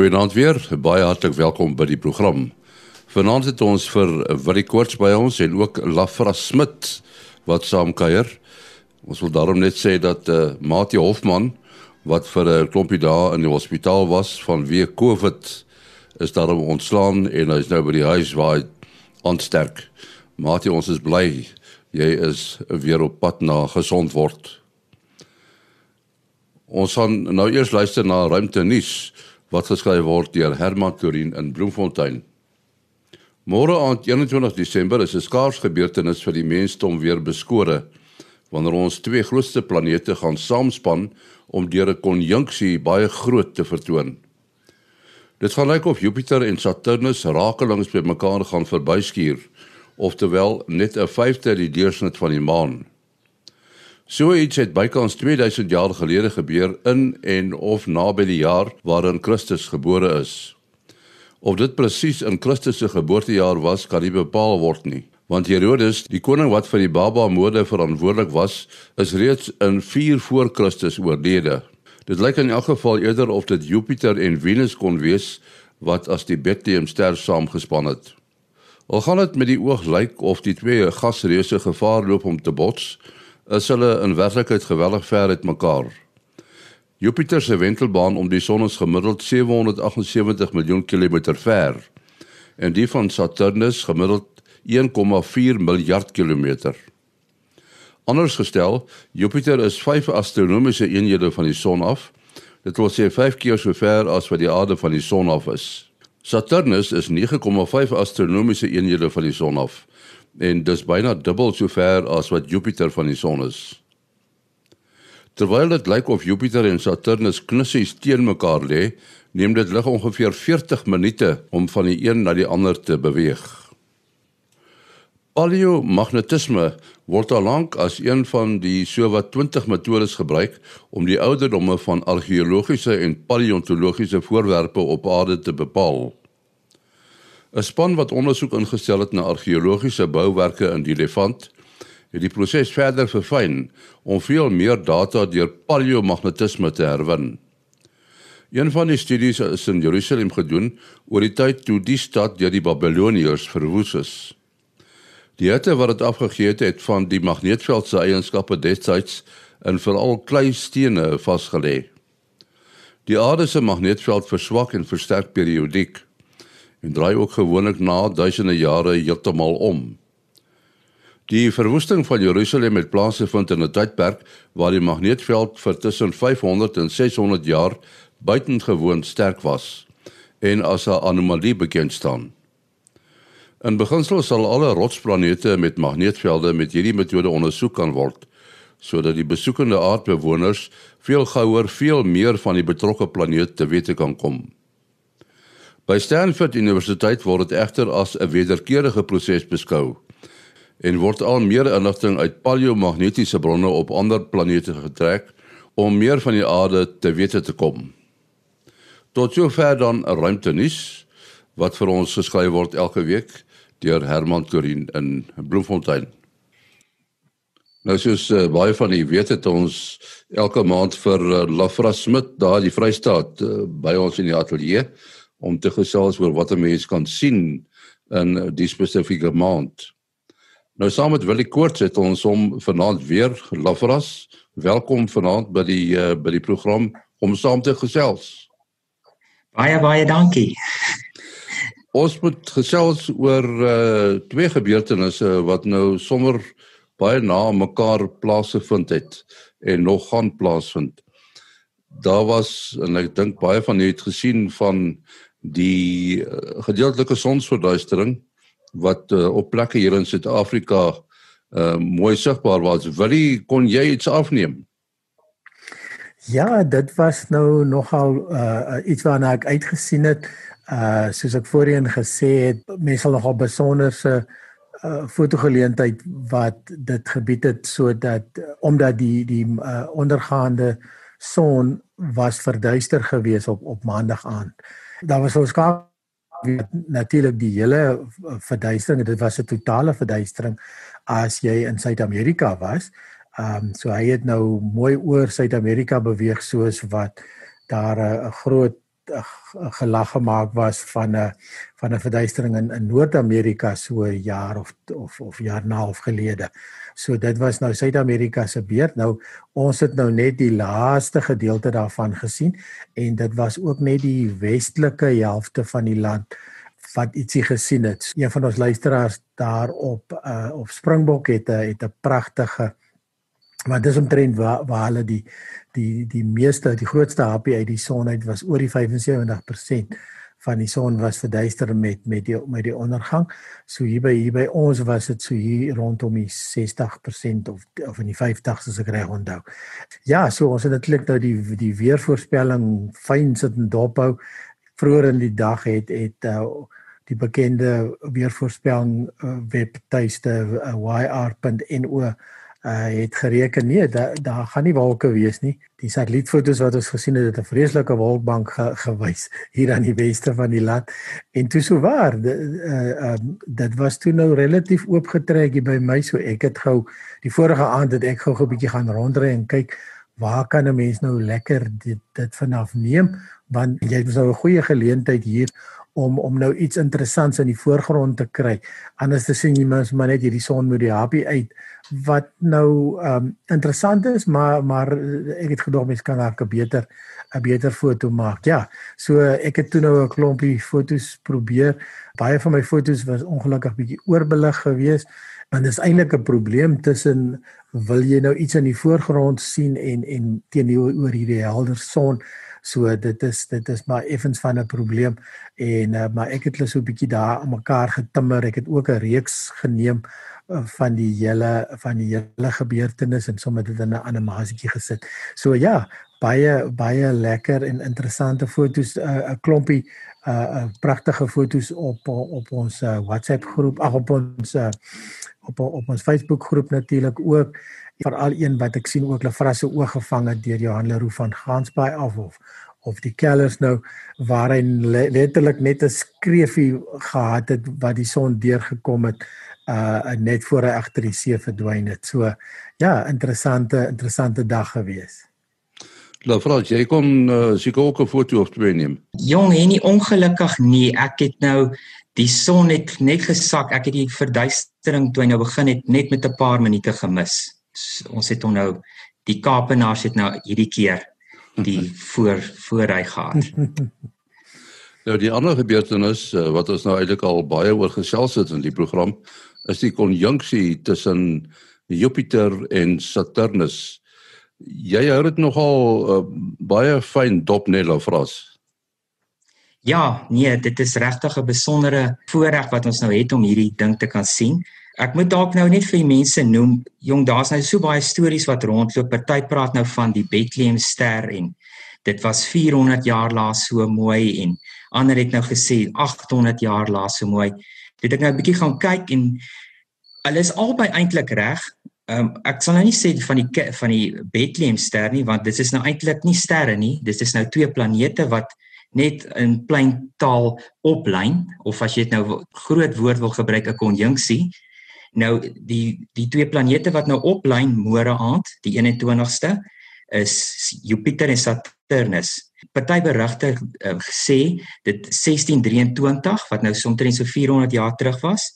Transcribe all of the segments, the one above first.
Goeienaand weer. Baie hartlik welkom by die program. Vanaand het ons vir Willie Koorts by ons en ook Lafra Smit wat saam kuier. Ons wil daarom net sê dat uh, Mati Hofman wat vir 'n klompie dae in die hospitaal was vanweë COVID is daarom ontslaan en hy is nou by die huis waar hy ontsterk. Mati, ons is bly jy is weer op pad na gesond word. Ons gaan nou eers luister na ruimte nuus wat geskryf word deur Herman Turin in Bloemfontein. Môre aand 21 Desember is 'n skaars gebeurtenis vir die mensdom weer beskore wanneer ons twee grootste planete gaan saamspan om deur 'n konjunksie baie groot te vertoon. Dit gaan lyk of Jupiter en Saturnus rakelings by mekaar gaan verbyskuur, oftewel net 'n vyfde die deursnit van die maan. So iets het bykans 2000 jaar gelede gebeur in en of naby die jaar waarin Christus gebore is. Of dit presies in Christus se geboortejaar was, kan nie bepaal word nie, want Herodes, die koning wat vir die baba moorde verantwoordelik was, is reeds in 4 voor Christus oorlede. Dit lyk in elk geval eerder of dit Jupiter en Venus kon wees wat as die Bethlehem ster saamgespan het. Al gaan dit met die oog lyk of die twee gasreuse gevaar loop om te bots, is hulle in werklikheid geweldig ver uit mekaar. Jupiter se wentelbaan om die son is gemiddeld 778 miljoen kilometer ver en die van Saturnus gemiddeld 1,4 miljard kilometer. Anders gestel, Jupiter is 5 astronomiese eenhede van die son af. Dit wil sê 5 keer so ver as wat die aarde van die son af is. Saturnus is 9,5 astronomiese eenhede van die son af en dis byna dubbel so ver as wat Jupiter van die son is. Terwyl dit lyk of Jupiter en Saturnus knussies teen mekaar lê, neem dit lig ongeveer 40 minute om van die een na die ander te beweeg. Paleomagnetisme word al lank as een van die sowat 20 metodes gebruik om die ouderdomme van argeologiese en paleontologiese voorwerpe op aarde te bepaal. 'n Span wat ondersoek ingestel het na argeologiese bouwerke in die Levant, het die proses verder verfyn om veel meer data deur paleomagnetisme te herwin. Een van die studies is in Jerusalem gedoen oor die tyd toe die stad deur die Babiloniërs verwoes is. Die hitte wat dit afgegee het, van die magneetveld se eienskappe destyds in veral klei stene vasgelê. Die aarde se magneetveld verswak en versterk periodiek en draai ook gewoonlik na duisende jare heeltemal om. Die verwoesting van Jerusalem het plaasgevind in 'n tydperk waar die magneetveld vir tussen 500 en 600 jaar buitengewoon sterk was en as 'n anomalie bekend staan. In beginsel sal alle rotsplanete met magneetvelde met hierdie metode ondersoek kan word sodat die besoekende aardbewoners veel gouer veel meer van die betrokke planeet te wete kan kom. By Stanford Universiteit word dit egter as 'n wederkerige proses beskou en word al meer inligting uit paleomagnetiese bronne op ander planete getrek om meer van die aarde te wete te kom. Tot sover dan 'n ruimtenis wat vir ons geskryf word elke week deur Herman Turin in Bloemfontein. Nou soos uh, baie van u weet het ons elke maand vir uh, Lafra Smit daar die Vrystaat uh, by ons in die ateljee om te gesels oor wat 'n mens kan sien in die spesifieke maand. Nou saam met Willie Koorts het ons hom vanaand weer Lafras. Welkom vanaand by die uh, by die program om saam te gesels. Baie baie dankie. Ons moet gesels oor uh, twee gebeurtenisse wat nou sommer baie na mekaar plaasgevind het en nog gaan plaasvind. Daar was en ek dink baie van julle het gesien van die uh, gedeeltelike sonsverduistering wat uh, op plekke hier in Suid-Afrika uh, mooi sigbaar was. Willie, kon jy iets afneem? Ja, dit was nou nogal uh, iets waarna ek uitgesien het. Uh soos ek voorheen gesê het, mense sal nogal besonderse uh fotogeleentheid wat dit gebied het sodat omdat die die uh, ondergaande son was verduister gewees op op maandag aand. Daar was ons skaap natuurlik die hele verduistering, dit was 'n totale verduistering as jy in Suid-Amerika was. Ehm um, so hy het nou mooi oor Suid-Amerika beweeg soos wat daar 'n groot uh, gelag gemaak was van 'n van 'n verduistering in in Noord-Amerika so 'n jaar of of of jaar na of gelede. So dit was nou Suid-Amerika se beurt. Nou ons het nou net die laaste gedeelte daarvan gesien en dit was ook net die westelike helfte van die land wat ietsie gesien het. Een van ons luisteraars daar op uh op Springbok het 'n het 'n pragtige maar dis omtrent waar waar hulle die die die meeste die grootste happie uit die son uit was oor die 75% van die son was verduister met met die met die ondergang. So hier by hier by ons was dit so hier rondom die 60% of of in die 50s as ek reg onthou. Ja, so ons het natuurlik nou die die weervoorspelling fyn sit en dophou. Vroeger in die dag het het uh, die bekende weervoorspelling uh, webtuiste uh, yr.no uh, het gereken nee, daar daar gaan nie wolke wees nie. Die satellietfoto's wat ons gesien het, het 'n vreeslike wolkbank ge, gewys hier aan die weste van die land. En toe sou waar, de, uh, um, dit was toe nou relatief oopgetrek hier by my, so ek het gou die vorige aand het ek gou 'n bietjie gaan rondry en kyk waar kan 'n mens nou lekker dit dit vanaf neem want jy het nou 'n goeie geleentheid hier om om nou iets interessants in die voorgrond te kry. Anders te sien jy mens maar net hierdie son met die happy uit wat nou ehm um, interessant is, maar maar ek het gedog mense kan daar 'n beter 'n beter foto maak. Ja. So ek het toe nou 'n klompie fotos probeer. Baie van my fotos was ongelukkig bietjie oorbelig geweest want dit is eintlik 'n probleem tussen wil jy nou iets in die voorgrond sien en en teenoor hierdie helder son So dit is dit is maar effens van 'n probleem en uh, maar ek het hulle so 'n bietjie daar aan mekaar getimmer. Ek het ook 'n reeks geneem uh, van die hele van die hele gebeurtenis en sommer dit in 'n animasietjie gesit. So ja, baie baie lekker en interessante fotos 'n uh, klompie 'n uh, pragtige fotos op op ons uh, WhatsApp groep, ag op ons uh, op op ons Facebook groep natuurlik ook veral een wat ek sien ook Lefras se oog gevang het deur Johan Leroux van Gansbaai af of of die kellers nou waar hy letterlik net 'n skreefie gehad het wat die son deurgekom het uh net voor hy agter die see verdwyn het. So ja, interessante interessante dag gewees. Lefras, jy kon uh, seker ook 'n foto of twee neem. Jong, en nie ongelukkig nie. Ek het nou die son het net gesak. Ek het die verduistering toe hy nou begin het net met 'n paar minute gemis ons het hom nou die Kaapenaars het nou hierdie keer die voor voorry gehad. Nou die ander gebeurtenis eh, wat ons nou eintlik al baie oor gesels het in die program is die konjunksie tussen Jupiter en Saturnus. Jy hou dit nogal uh, baie fyn dop net of ras. Ja, nee, dit is regtig 'n besondere voorreg wat ons nou het om hierdie ding te kan sien. Ek moet dalk nou net vir die mense noem, jong, daar's nou so baie stories wat rondloop. Party praat nou van die Bethlehem ster en dit was 400 jaar laas so mooi en ander het nou gesê 800 jaar laas so mooi. Dit ek nou 'n bietjie gaan kyk en hulle is albei eintlik reg. Um, ek sal nou nie sê van die van die Bethlehem ster nie want dit is nou eintlik nie sterre nie. Dit is nou twee planete wat net in plain taal oplyn of as jy dit nou groot woord wil gebruik 'n konjunksie Nou die die twee planete wat nou oplyn môre aand, die 21ste, is Jupiter en Saturnus. Party berigte uh, gesê dit 1623 wat nou omtrent so 400 jaar terug was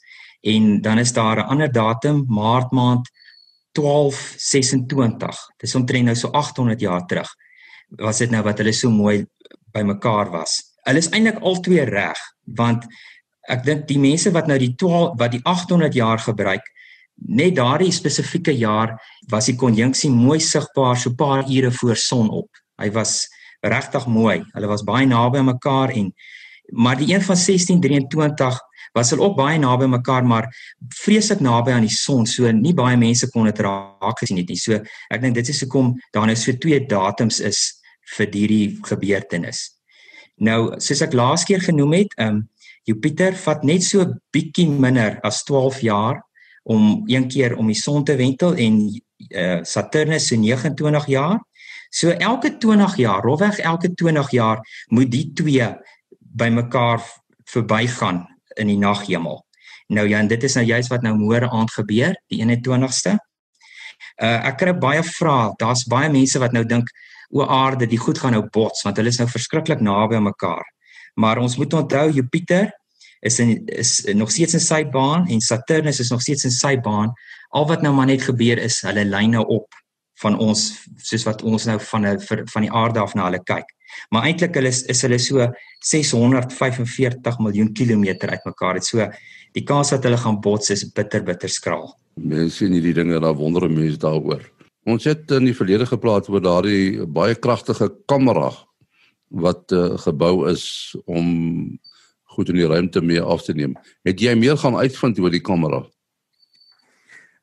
en dan is daar 'n ander datum Maart maand 1226. Dis omtrent nou so 800 jaar terug. Was dit nou wat hulle so mooi bymekaar was. Hulle is eintlik al twee reg want ek dink die mense wat nou die 12 wat die 800 jaar gebruik net daardie spesifieke jaar was die konjunksie mooi sigbaar so paar ure voor sonop. Hy was regtig mooi. Hulle was baie naby aan mekaar en maar die een van 1623 was hulle ook baie naby mekaar maar vreeslik naby aan die son. So nie baie mense kon dit raak gesien het nie. So ek dink dit is hoekom daar nou so twee datums is vir hierdie gebeurtenis. Nou soos ek laas keer genoem het, ehm um, Jupiter vat net so bietjie minder as 12 jaar om een keer om die son te wentel en uh, Saturnus se 29 jaar. So elke 20 jaar, rofweg elke 20 jaar moet die twee bymekaar verbygaan in die naghemel. Nou ja, en dit is nou juist wat nou môre aand gebeur, die 21ste. Uh ek kry baie vrae. Daar's baie mense wat nou dink o aarde, die goed gaan nou bots want hulle is nou verskriklik naby aan mekaar. Maar ons moet onthou Jupiter is in is nog steeds in sy baan en Saturnus is nog steeds in sy baan. Al wat nou maar net gebeur is hulle lyn nou op van ons soos wat ons nou van 'n van die aarde af na hulle kyk. Maar eintlik hulle is, is hulle so 645 miljoen kilometer uitmekaar. Dit so die kans dat hulle gaan bots is bitter bitter skraal. Mense sien hierdie dinge daar wonder mense daaroor. Ons het in die verlede gepraat oor daardie baie kragtige kamera wat uh, gebou is om goed in die ruimte mee af te neem. Het jy meer gaan uitvind oor die kamera?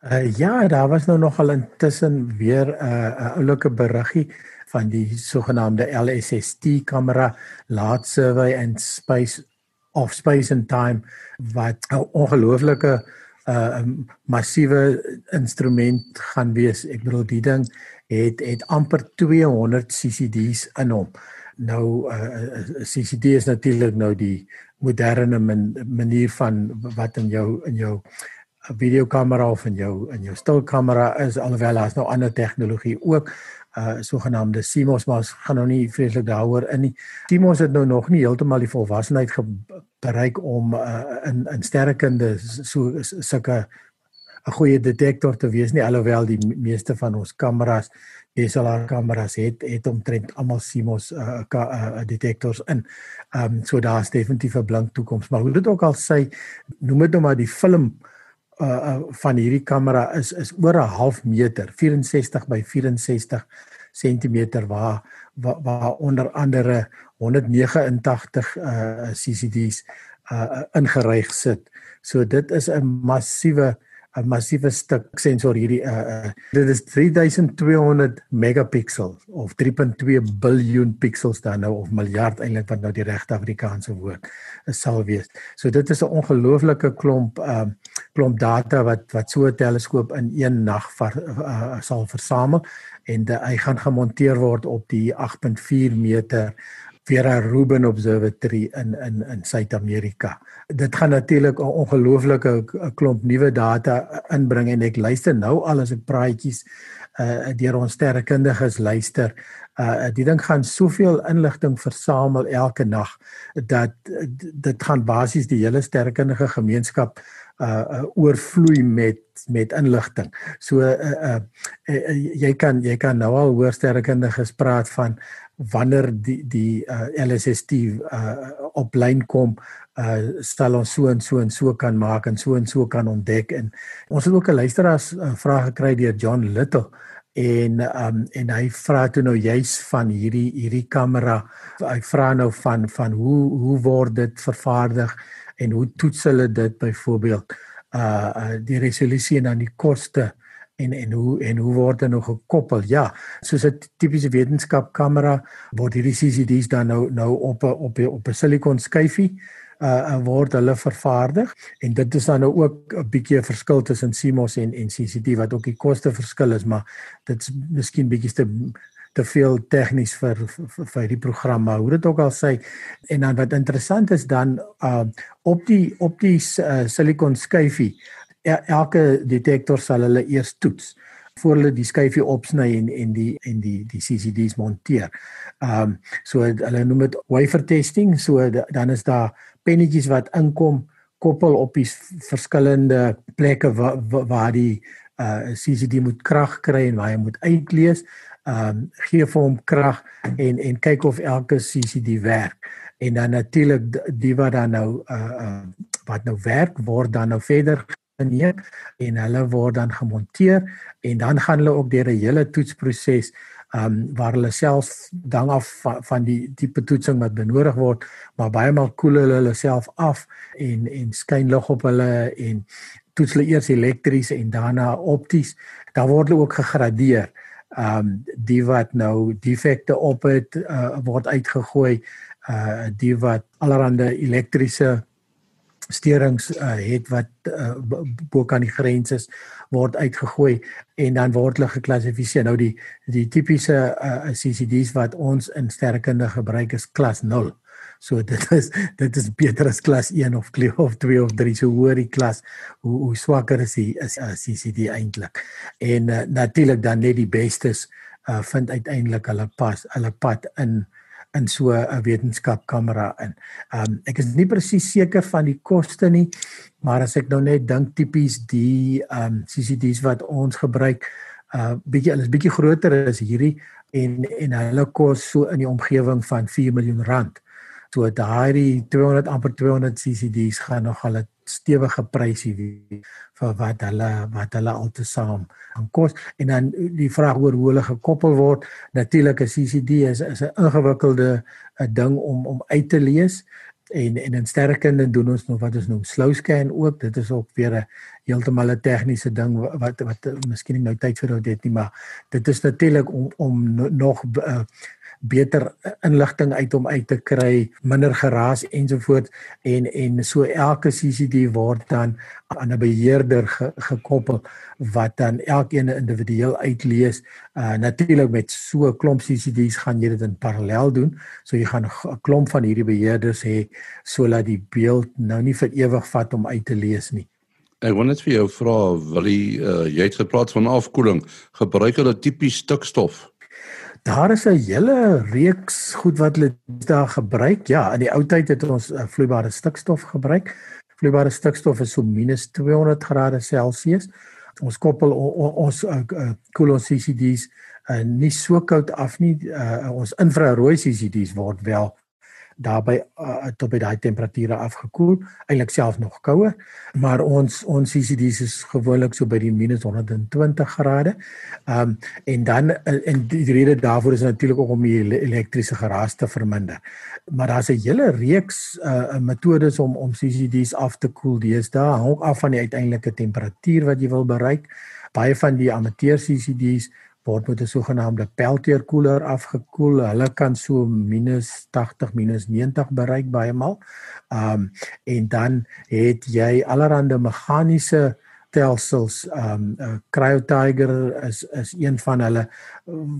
Uh, ja, daar was nou nogal intussen weer 'n uh, 'n oulike beriggie van die sogenaamde LSST kamera, Large Survey and Space of Space and Time wat 'n ongelooflike 'n uh, massiewe instrument gaan wees. Ek bedoel die ding het het amper 200 CCD's in hom. Nou uh, uh, CCD is natuurlik nou die moderne man, manier van wat in jou in jou videokamera of in jou in jou stilkamera is alhoewel daar's nou ander tegnologie ook uh sogenaamde CMOS maar ons gaan nou nie vreeslik daaroor in nie. CMOS het nou nog nie heeltemal die volwassenheid bereik om uh in in sterrekunde so sulke 'n goeie detektor te wees nie alhoewel die meeste van ons kameras DSLR kameras het het omtrent almal CMOS uh, uh detektors in. Ehm um, so daar's definitief 'n blink toekoms, maar hoe dit ook al sê, noem dit nou maar die film uh, uh van hierdie kamera is is oor 'n half meter, 64 by 64 cm waar, waar waar onder andere 189 uh CCD's uh ingeryg sit. So dit is 'n massiewe 'n massiewe stuk sensor hierdie uh, uh dit is 3200 megapixels of 3.2 biljoen pixels dan nou of miljard eintlik wat nou die regte Afrikaanse woord is sal wees. So dit is 'n ongelooflike klomp um uh, klomp data wat wat so 'n teleskoop in een nag uh, sal versamel en hy gaan gemonteer word op die 8.4 meter Vera Rubin Observatory in in in Suid-Amerika. Dit gaan natuurlik 'n ongelooflike klomp nuwe data inbring en ek luister nou al as ek praatjies uh deur ons sterrekundiges luister. Uh die ding gaan soveel inligting versamel elke nag dat dit gaan basies die hele sterrekundige gemeenskap uh, uh oorvloei met met inligting. So uh, uh, uh jy kan jy kan nou al hoor sterrekundiges praat van wanneer die die uh, LSST uh, op lyn kom uh stel ons so en so en so kan maak en so en so kan ontdek en ons het ook 'n luisteraars uh, vrae gekry deur John Little en um en hy vra toe nou juis van hierdie hierdie kamera hy vra nou van van hoe hoe word dit vervaardig en hoe toets hulle dit byvoorbeeld? Uh, uh die resolusie en dan die koste en en hoe en hoe word dit nou gekoppel? Ja, soos 'n tipiese wetenskapkamera word hierdie CCD's dan nou nou op 'n op 'n op 'n silikon skyfie uh word hulle vervaardig en dit is dan nou ook 'n bietjie 'n verskil tussen CMOS en en CCD wat ook die koste verskil is, maar dit's miskien bietjie te te veel tegnies vir vir, vir die program maar hoe dit ook al sê en dan wat interessant is dan uh op die op die uh, silikon skyfie elke detektor sal hulle eers toets voor hulle die skyfie opsny en en die en die die CCD's monteer. Ehm um, so hulle noem dit wafer testing, so dan is daar pennetjies wat inkom koppel op die verskillende plekke waar waar die uh CCD moet krag kry en waar hy moet uitlees. Ehm um, gee vir hom krag en en kyk of elke CCD werk. En dan natuurlik die wat dan nou uh, uh wat nou werk word dan nou verder geneem en hulle word dan gemonteer en dan gaan hulle ook deur 'n hele toetsproses ehm um, waar hulle self dan af van, van die tipe toetsing wat benodig word maar baie maal koel hulle hulle self af en en skyn lig op hulle en toets hulle eers elektries en daarna opties. Dan word hulle ook gegradeer. Ehm um, die wat nou defekte op het uh, word uitgegooi. Uh die wat allerlei elektriese steurings uh, het wat uh, bo kan die grens is word uitgegooi en dan word hulle geklassifiseer. Nou die die tipiese uh, CCD's wat ons in sterrekunde gebruik is klas 0. So dit is dit is beter as klas 1 of klas of 2 of 3 so hoor die klas hoe hoe swakker is die is uh, CCD eintlik. En uh, natuurlik dan net die bestes uh, vind uiteindelik hulle pas hulle pad in in so 'n wetenskapkamera in. Um ek is nie presies seker van die koste nie, maar as ek nou net dink tipies die um CCD's wat ons gebruik, uh bietjie hulle is bietjie groter as hierdie en en hulle kos so in die omgewing van 4 miljoen rand. So daai 200 amper 200 CCD's gaan nog al 'n stewige prysie vir wat hulle wat hulle altesaam gaan kos. En dan die vraag oor hoe hulle gekoppel word natuurlik 'n CCD is is 'n ingewikkelde 'n ding om om uit te lees. En en in sterkende doen ons nog wat ons noem slow scan ook. Dit is ook weer 'n heeltemal 'n tegniese ding wat wat, wat miskien nie nou tyd vir dit nie maar dit is natuurlik om om nog uh, beter inligting uit hom uit te kry, minder geraas ensovoorts en en so elke CCD word dan aan 'n beheerder ge, gekoppel wat dan elkeen individueel uitlees. Uh natuurlik met so 'n klomp CCD's gaan jy dit in parallel doen. So jy gaan 'n klomp van hierdie beheerders hê sodat die beeld nou nie vir ewig vat om uit te lees nie. Ek wil net vir jou vra, wil jy uh, jy het gepraat van afkoeling, gebruik hulle tipies stikstof? Daar is 'n hele reeks goed wat hulle daar gebruik. Ja, in die ou tyd het ons uh, vloeibare stikstof gebruik. Vloeibare stikstof is so minus 200 grade Celsius. Ons koppel ons uh, uh, koel ons CCD's uh, nie so koud af nie. Uh, ons infrarooi CCD's word wel daarby uh, tot by daai temperature afgekoel, eintlik self nog kouer, maar ons ons CCD's is gewoonlik so by die minus 120 grade. Ehm um, en dan en die rede daarvoor is natuurlik ook om die elektriese geraas te verminder. Maar daar's 'n hele reeks uh metodes om om CCD's af te koel. Daar hang ook af van die uiteindelike temperatuur wat jy wil bereik. Baie van die amateur CCD's word met 'n sogenaamde Peltier koeler afgekoel. Hulle kan so -80, -90 bereik baie maal. Um en dan het jy allerlei meganiese stelsels. Um uh, CryoTiger is is een van hulle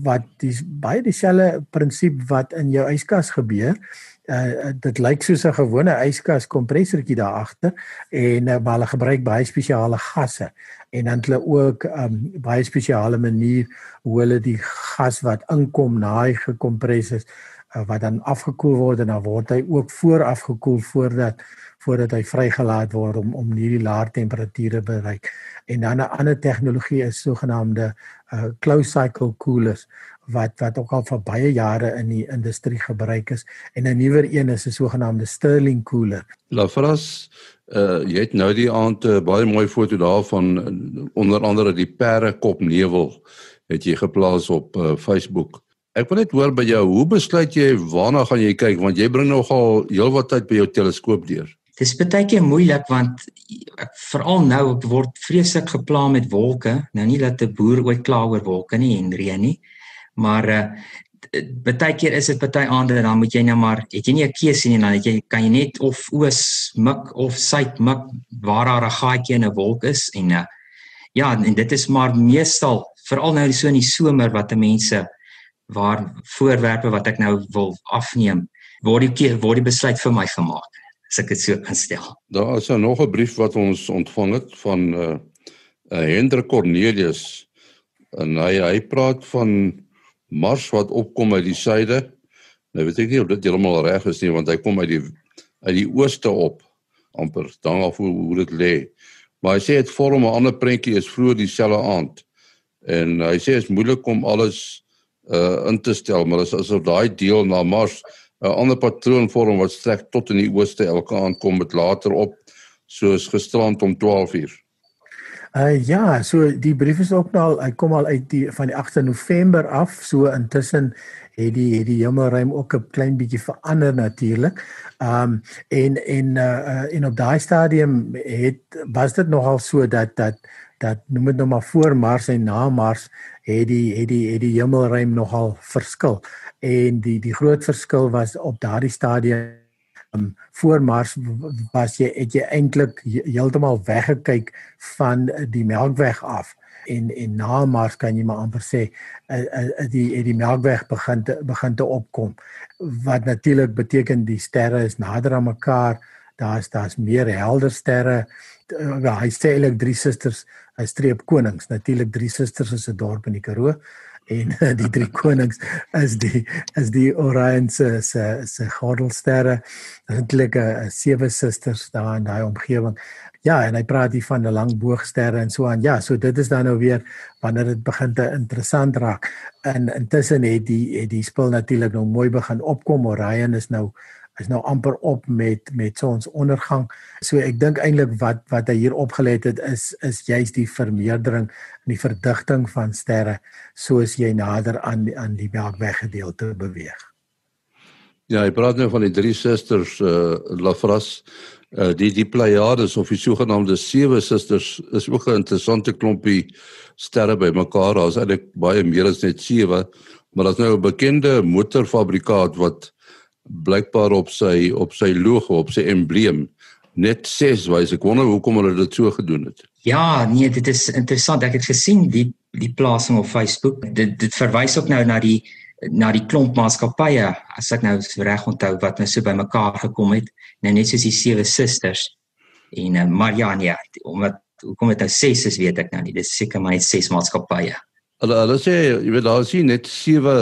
wat die baie dieselfde prinsip wat in jou yskas gebeur uh, dit lyk soos 'n gewone yskas kompressortjie daar agter en uh, hulle gebruik baie spesiale gasse en dan hulle ook 'n um, ehm, baie spesiale manier hoe hulle die gas wat inkom na hy gekompres is uh, wat dan afgekoel word en dan word hy ook vooraf gekoel voordat voordat hy vrygelaat word om om hierdie laer temperature bereik. En dan 'n ander tegnologie is sogenaamde uh, closed cycle coolers wat wat ook al vir baie jare in die industrie gebruik is en 'n nuwer een is 'n sogenaamde Stirling cooler. Lafras, uh jy het nou die aand 'n uh, baie mooi foto daarvan uh, onder andere die perdekop nevel het jy geplaas op uh, Facebook. Ek wil net hoor by jou, hoe besluit jy waarna gaan jy kyk want jy bring nogal heelwat tyd by jou teleskoop deur. Dis baie keer moeilik want ek veral nou ek word vreeslik gepla met wolke. Nou nie dat 'n boer ooit kla oor wolke nie en reën nie maar uh baie keer is dit baie aande dan moet jy nou maar het jy nie 'n keuse nie dan jy kan jy net of oos mik of suid mik waar daar 'n gaatjie in 'n wolk is en uh ja en dit is maar meestal veral nou so in die somer wat mense waar voorwerpe wat ek nou wil afneem word die keer word die besluit vir my gemaak as ek dit so kan stel. Daar is nog 'n brief wat ons ontvang het van uh, uh Hendrik Cornelius en hy hy praat van Mars wat opkom uit die suide. Nou weet ek nie of dit heeltemal reg is nie want hy kom uit die uit die ooste op amper dan af hoe, hoe dit lê. Maar hy sê dit vorm 'n ander prentjie is vroeg dieselfde aand. En hy sê dit is moeilik om alles uh in te stel, maar as asof daai deel na Mars 'n ander patroon vorm wat strek tot in die ooste elke aand kom met later op soos gisterand om 12 uur. Uh ja, so die brief is ook nou al hy kom al uit die van die 8de November af. So intussen het die het die hemelruim ook 'n klein bietjie verander natuurlik. Um en en uh en op daai stadium het was dit nogal so dat dat dat noem dit nou maar voor Mars en na Mars het die het die het die hemelruim nogal verskil. En die die groot verskil was op daardie stadium um, voor Mars was jy het jy eintlik heeltemal weggekyk van die Melkweg af. En en na Mars kan jy maar amper sê uh, uh, die die Melkweg begin te, begin te opkom. Wat natuurlik beteken die sterre is nader aan mekaar daar's daar's meer helder sterre. Uh, hy sê eintlik drie susters hy streep konings. Natuurlik drie susters is 'n dorp in die Karoo en die drie konings is die is die Orion se se se gordelsterre eintlik 'n sewe susters daar in daai omgewing Ja, en hy praat hier van 'n lang boogsterre en so aan. Ja, so dit is dan nou weer wanneer dit begin te interessant raak. En intussen het die het die spul natuurlik nou mooi begin opkom. Orion is nou is nou amper op met met sonsondergang. So ek dink eintlik wat wat hy hier opgelet het is is juist die vermeerdering en die verdigting van sterre soos jy nader aan aan die Melkweg gedeelte beweeg. Ja, hy praat nou van die drie susters uh Lafras uh die die Pleiades of die sogenaamde sewe susters is ook 'n interessante klompie sterre bymekaar. Daar's eintlik baie meer as net sewe, maar daar's nou 'n bekende motorfabrikaat wat blykbaar op sy op sy logo, op sy embleem net 6 wys. Ek wonder hoekom hulle dit so gedoen het. Ja, nee, dit is interessant. Ek het gesien die die plasing op Facebook. Dit dit verwys ook nou na die na die klomp maatskappye as ek nou reg onthou wat nou so bymekaar gekom het nou net soos die sewe susters en uh, Mariania omdat hoekom dit nou ses is weet ek nou nie dis seker maar net ses maatskappye Hulle hulle sê jy weet daar is net sewe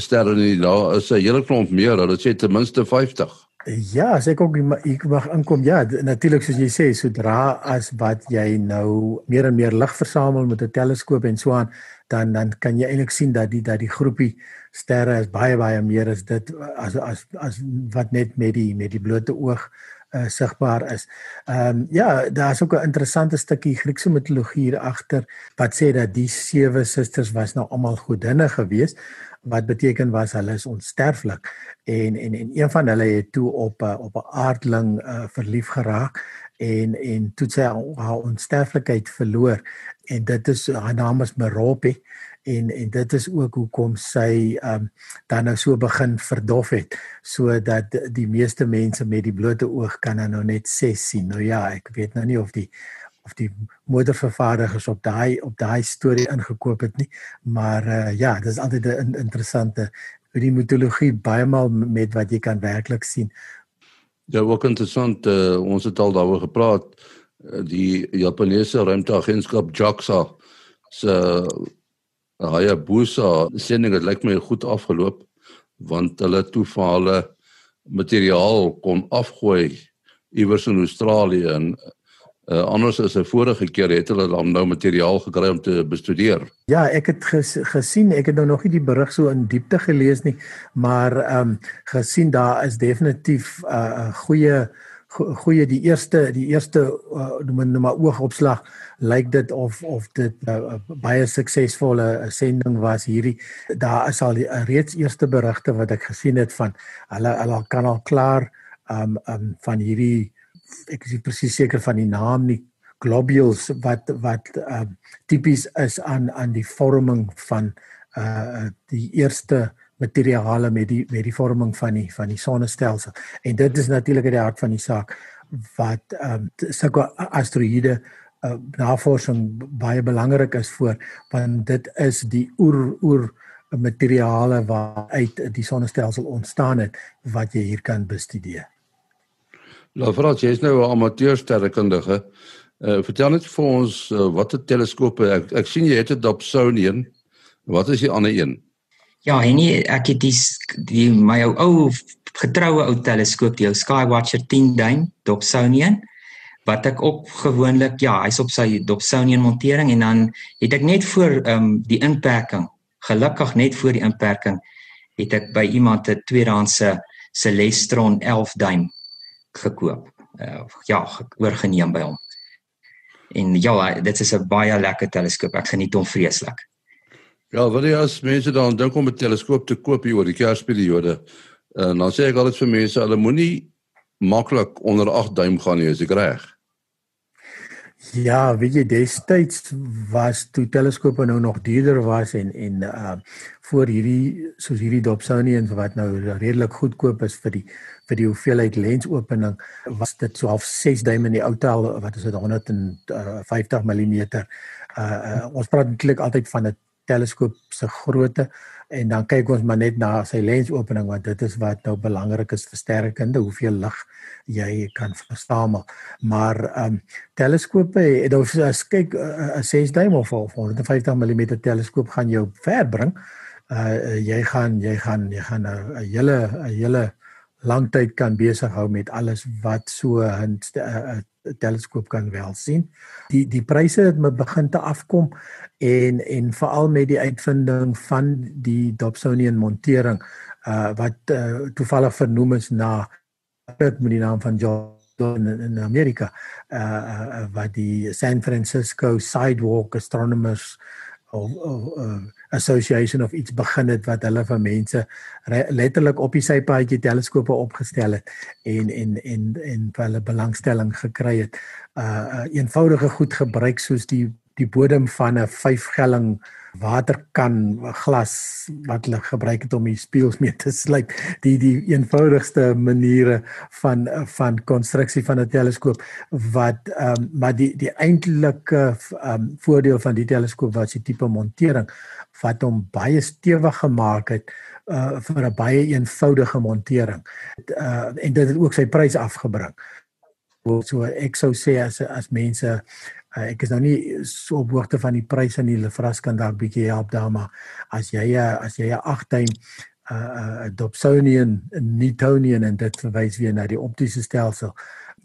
sterre nie daar is 'n hele klomp meer. Hulle sê ten minste 50 Ja, as ek ook ek mag inkom, ja, natuurlik soos jy sê, sodra as wat jy nou meer en meer lig versamel met 'n teleskoop en so aan, dan dan kan jy eintlik sien dat die dat die groepie sterre is baie baie meer as dit as as as wat net met die met die blote oog uh, sigbaar is. Ehm um, ja, daar's ook 'n interessante stukkie Griekse mitologie hier agter wat sê dat die sewe susters was nou almal godinne geweest wat beteken was hulle is onsterflik. En en en een van hulle het toe op uh, op 'n aardling uh, verlief geraak en en toe sy haar onsterflikheid verloor. En dit is haar naam is Merope en en dit is ook hoekom sy ehm um, dan nou so begin verdof het sodat die meeste mense met die blote oog kan nou net ses sien nou ja ek weet nou nie of die of die moedervervaardigers op daai op daai storie ingekoop het nie. Maar uh, ja, dit is altyd 'n interessante die mitologie baie maal met wat jy kan werklik sien. Ja, ook interessant. Uh, ons het al daaroor gepraat. Uh, die Japaneese ruimteagentskap JAXA se Hayabusa sending het lyk my goed afgeloop want hulle toe vir hulle materiaal kon afgooi iewers in Australië en Uh, anders as 'n vorige keer het hulle dan nou materiaal gekry om te bestudeer. Ja, ek het ges, gesien, ek het nou nog nie die berig so in diepte gelees nie, maar ehm um, gesien daar is definitief 'n uh, goeie goeie die eerste die eerste uh, noem nou maar oogopslag lyk dit of of dit 'n uh, baie suksesvolle sending was. Hierdie daar is al die uh, reeds eerste berigte wat ek gesien het van hulle hulle kan al klaar um um van hierdie ek is nie presies seker van die naam nie globules wat wat uh, tipies is aan aan die vorming van uh die eerste materiale met die met die vorming van die van die sonnestelsel en dit is natuurlik die hart van die saak wat um sulke asteroïde uh, navorsing baie belangrik is vir want dit is die oer oer materiale waaruit die sonnestelsel ontstaan het wat jy hier kan bestudeer. Nou Frans, jy is nou 'n amateursterrekundige. Uh, vertel net vir ons uh, watter teleskope ek, ek sien jy het 'n Dobsonian. Wat is die ander een? Ja, en nie, ek het die, die my ou ou getroue ou teleskoop, die ou Skywatcher 10 duim Dobsonian wat ek op gewoonlik ja, hy's op sy Dobsonian montering en dan het ek net voor ehm um, die inperking, gelukkig net voor die inperking het ek by iemand 'n tweedehandse Celestron 11 duim gekoop. Uh, ja, oorgeneem by hom. En ja, dit is 'n baie lekker teleskoop. Ek geniet hom vreeslik. Ja, wil jy as mense dan dink om 'n teleskoop te koop hier oor die Kersperiode? En uh, dan sê ek altyd vir mense, hulle moenie maklik onder 8 duim gaan nie, is ek reg? Ja, weet jy destyds was toe teleskope nou nog duurder was en en uh voor hierdie soos hierdie Dobsonians wat nou redelik goedkoop is vir die vir die hoeveelheid lensopening was dit so half 6 duim in die ou tel wat is dit 150 mm. Uh, uh, ons praat eintlik altyd van 'n teleskoop se grootte en dan kyk ons maar net na sy lensopening want dit is wat nou belangrik is vir sterrekunde hoeveel lig jy kan versamel. Maar ehm um, teleskope het ons as kyk 'n 6 duim of 150 mm teleskoop gaan jou ver bring. Uh jy gaan jy gaan jy gaan 'n hele 'n hele lang tyd kan besig hou met alles wat so 'n teleskoop kan wel sien. Die die pryse het me begin te afkom en en veral met die uitvinding van die Dobsonian montering uh wat uh, toevallig vernoem is na dit met die naam van John in, in Amerika uh, uh wat die San Francisco Sidewalk Astronomers of, of uh, association of iets begin het wat hulle vir mense letterlik op die sypaadjie teleskope opgestel het en en en en hulle belangstelling gekry het. Uh, uh eenvoudige goed gebruik soos die die bodem van 'n 5 gelling waterkan glas wat hulle gebruik het om die spieëls mee te sluit. Die die eenvoudigste maniere van van konstruksie van 'n teleskoop wat ehm um, maar die die eintlike ehm um, voordeel van die teleskoop was die tipe montering wat hom baie stewig gemaak het uh vir 'n baie eenvoudige montering. Uh en dit het ook sy prys afgebring. So ek sou sê as as mense Uh, ek is nou nie so op hoogte van die pryse nie. Lefras kan dalk bietjie help daar maar as jy as jy 'n 8 duim 'n uh, uh, Dobsonian Newtonian en dit verwys weer na die optiese stelsel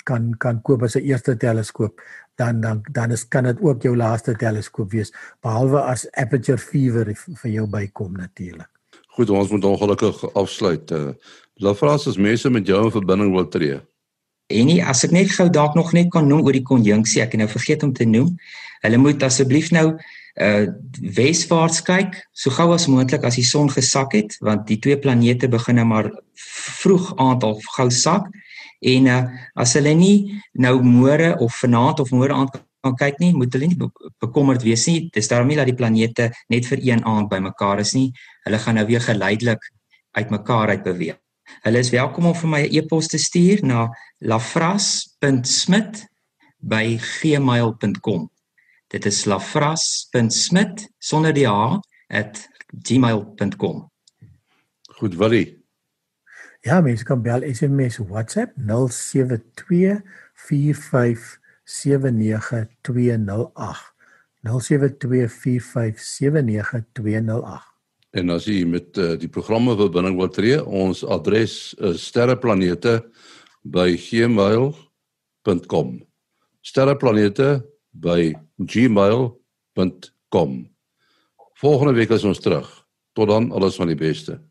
kan kan koop as 'n eerste teleskoop dan dan dan is kan dit ook jou laaste teleskoop wees behalwe as aperture fever vir jou bykom natuurlik. Goed, ons moet ongelukkig afsluit. Uh, Lefras as mense met jou in verbinding wil tree. En nie as ek net gou dalk nog net kan noem oor die konjunksie, ek het nou vergeet om te noem. Hulle moet asseblief nou uh weswaarts kyk so gou as moontlik as die son gesak het want die twee planete begin nou maar vroeg aand al gou sak. En uh as hulle nie nou môre of vanaand of môre aand kan kyk nie moet hulle nie bekommerd wees nie. Dis daarom nie dat die planete net vir een aand bymekaar is nie. Hulle gaan nou weer geleidelik uitmekaar uit beweeg Hulle is welkom om vir my 'n e e-pos te stuur na lafras.smit@gmail.com. Dit is lafras.smit sonder die h @gmail.com. Goed, Willie. Ja, mense kan bel SMS WhatsApp 072 4579208. 072 4579208. En as jy met uh, die programme verbinding wil tree, ons adres is sterreplanete@gmail.com. sterreplanete@gmail.com. Volgende week is ons terug. Tot dan, alles van die beste.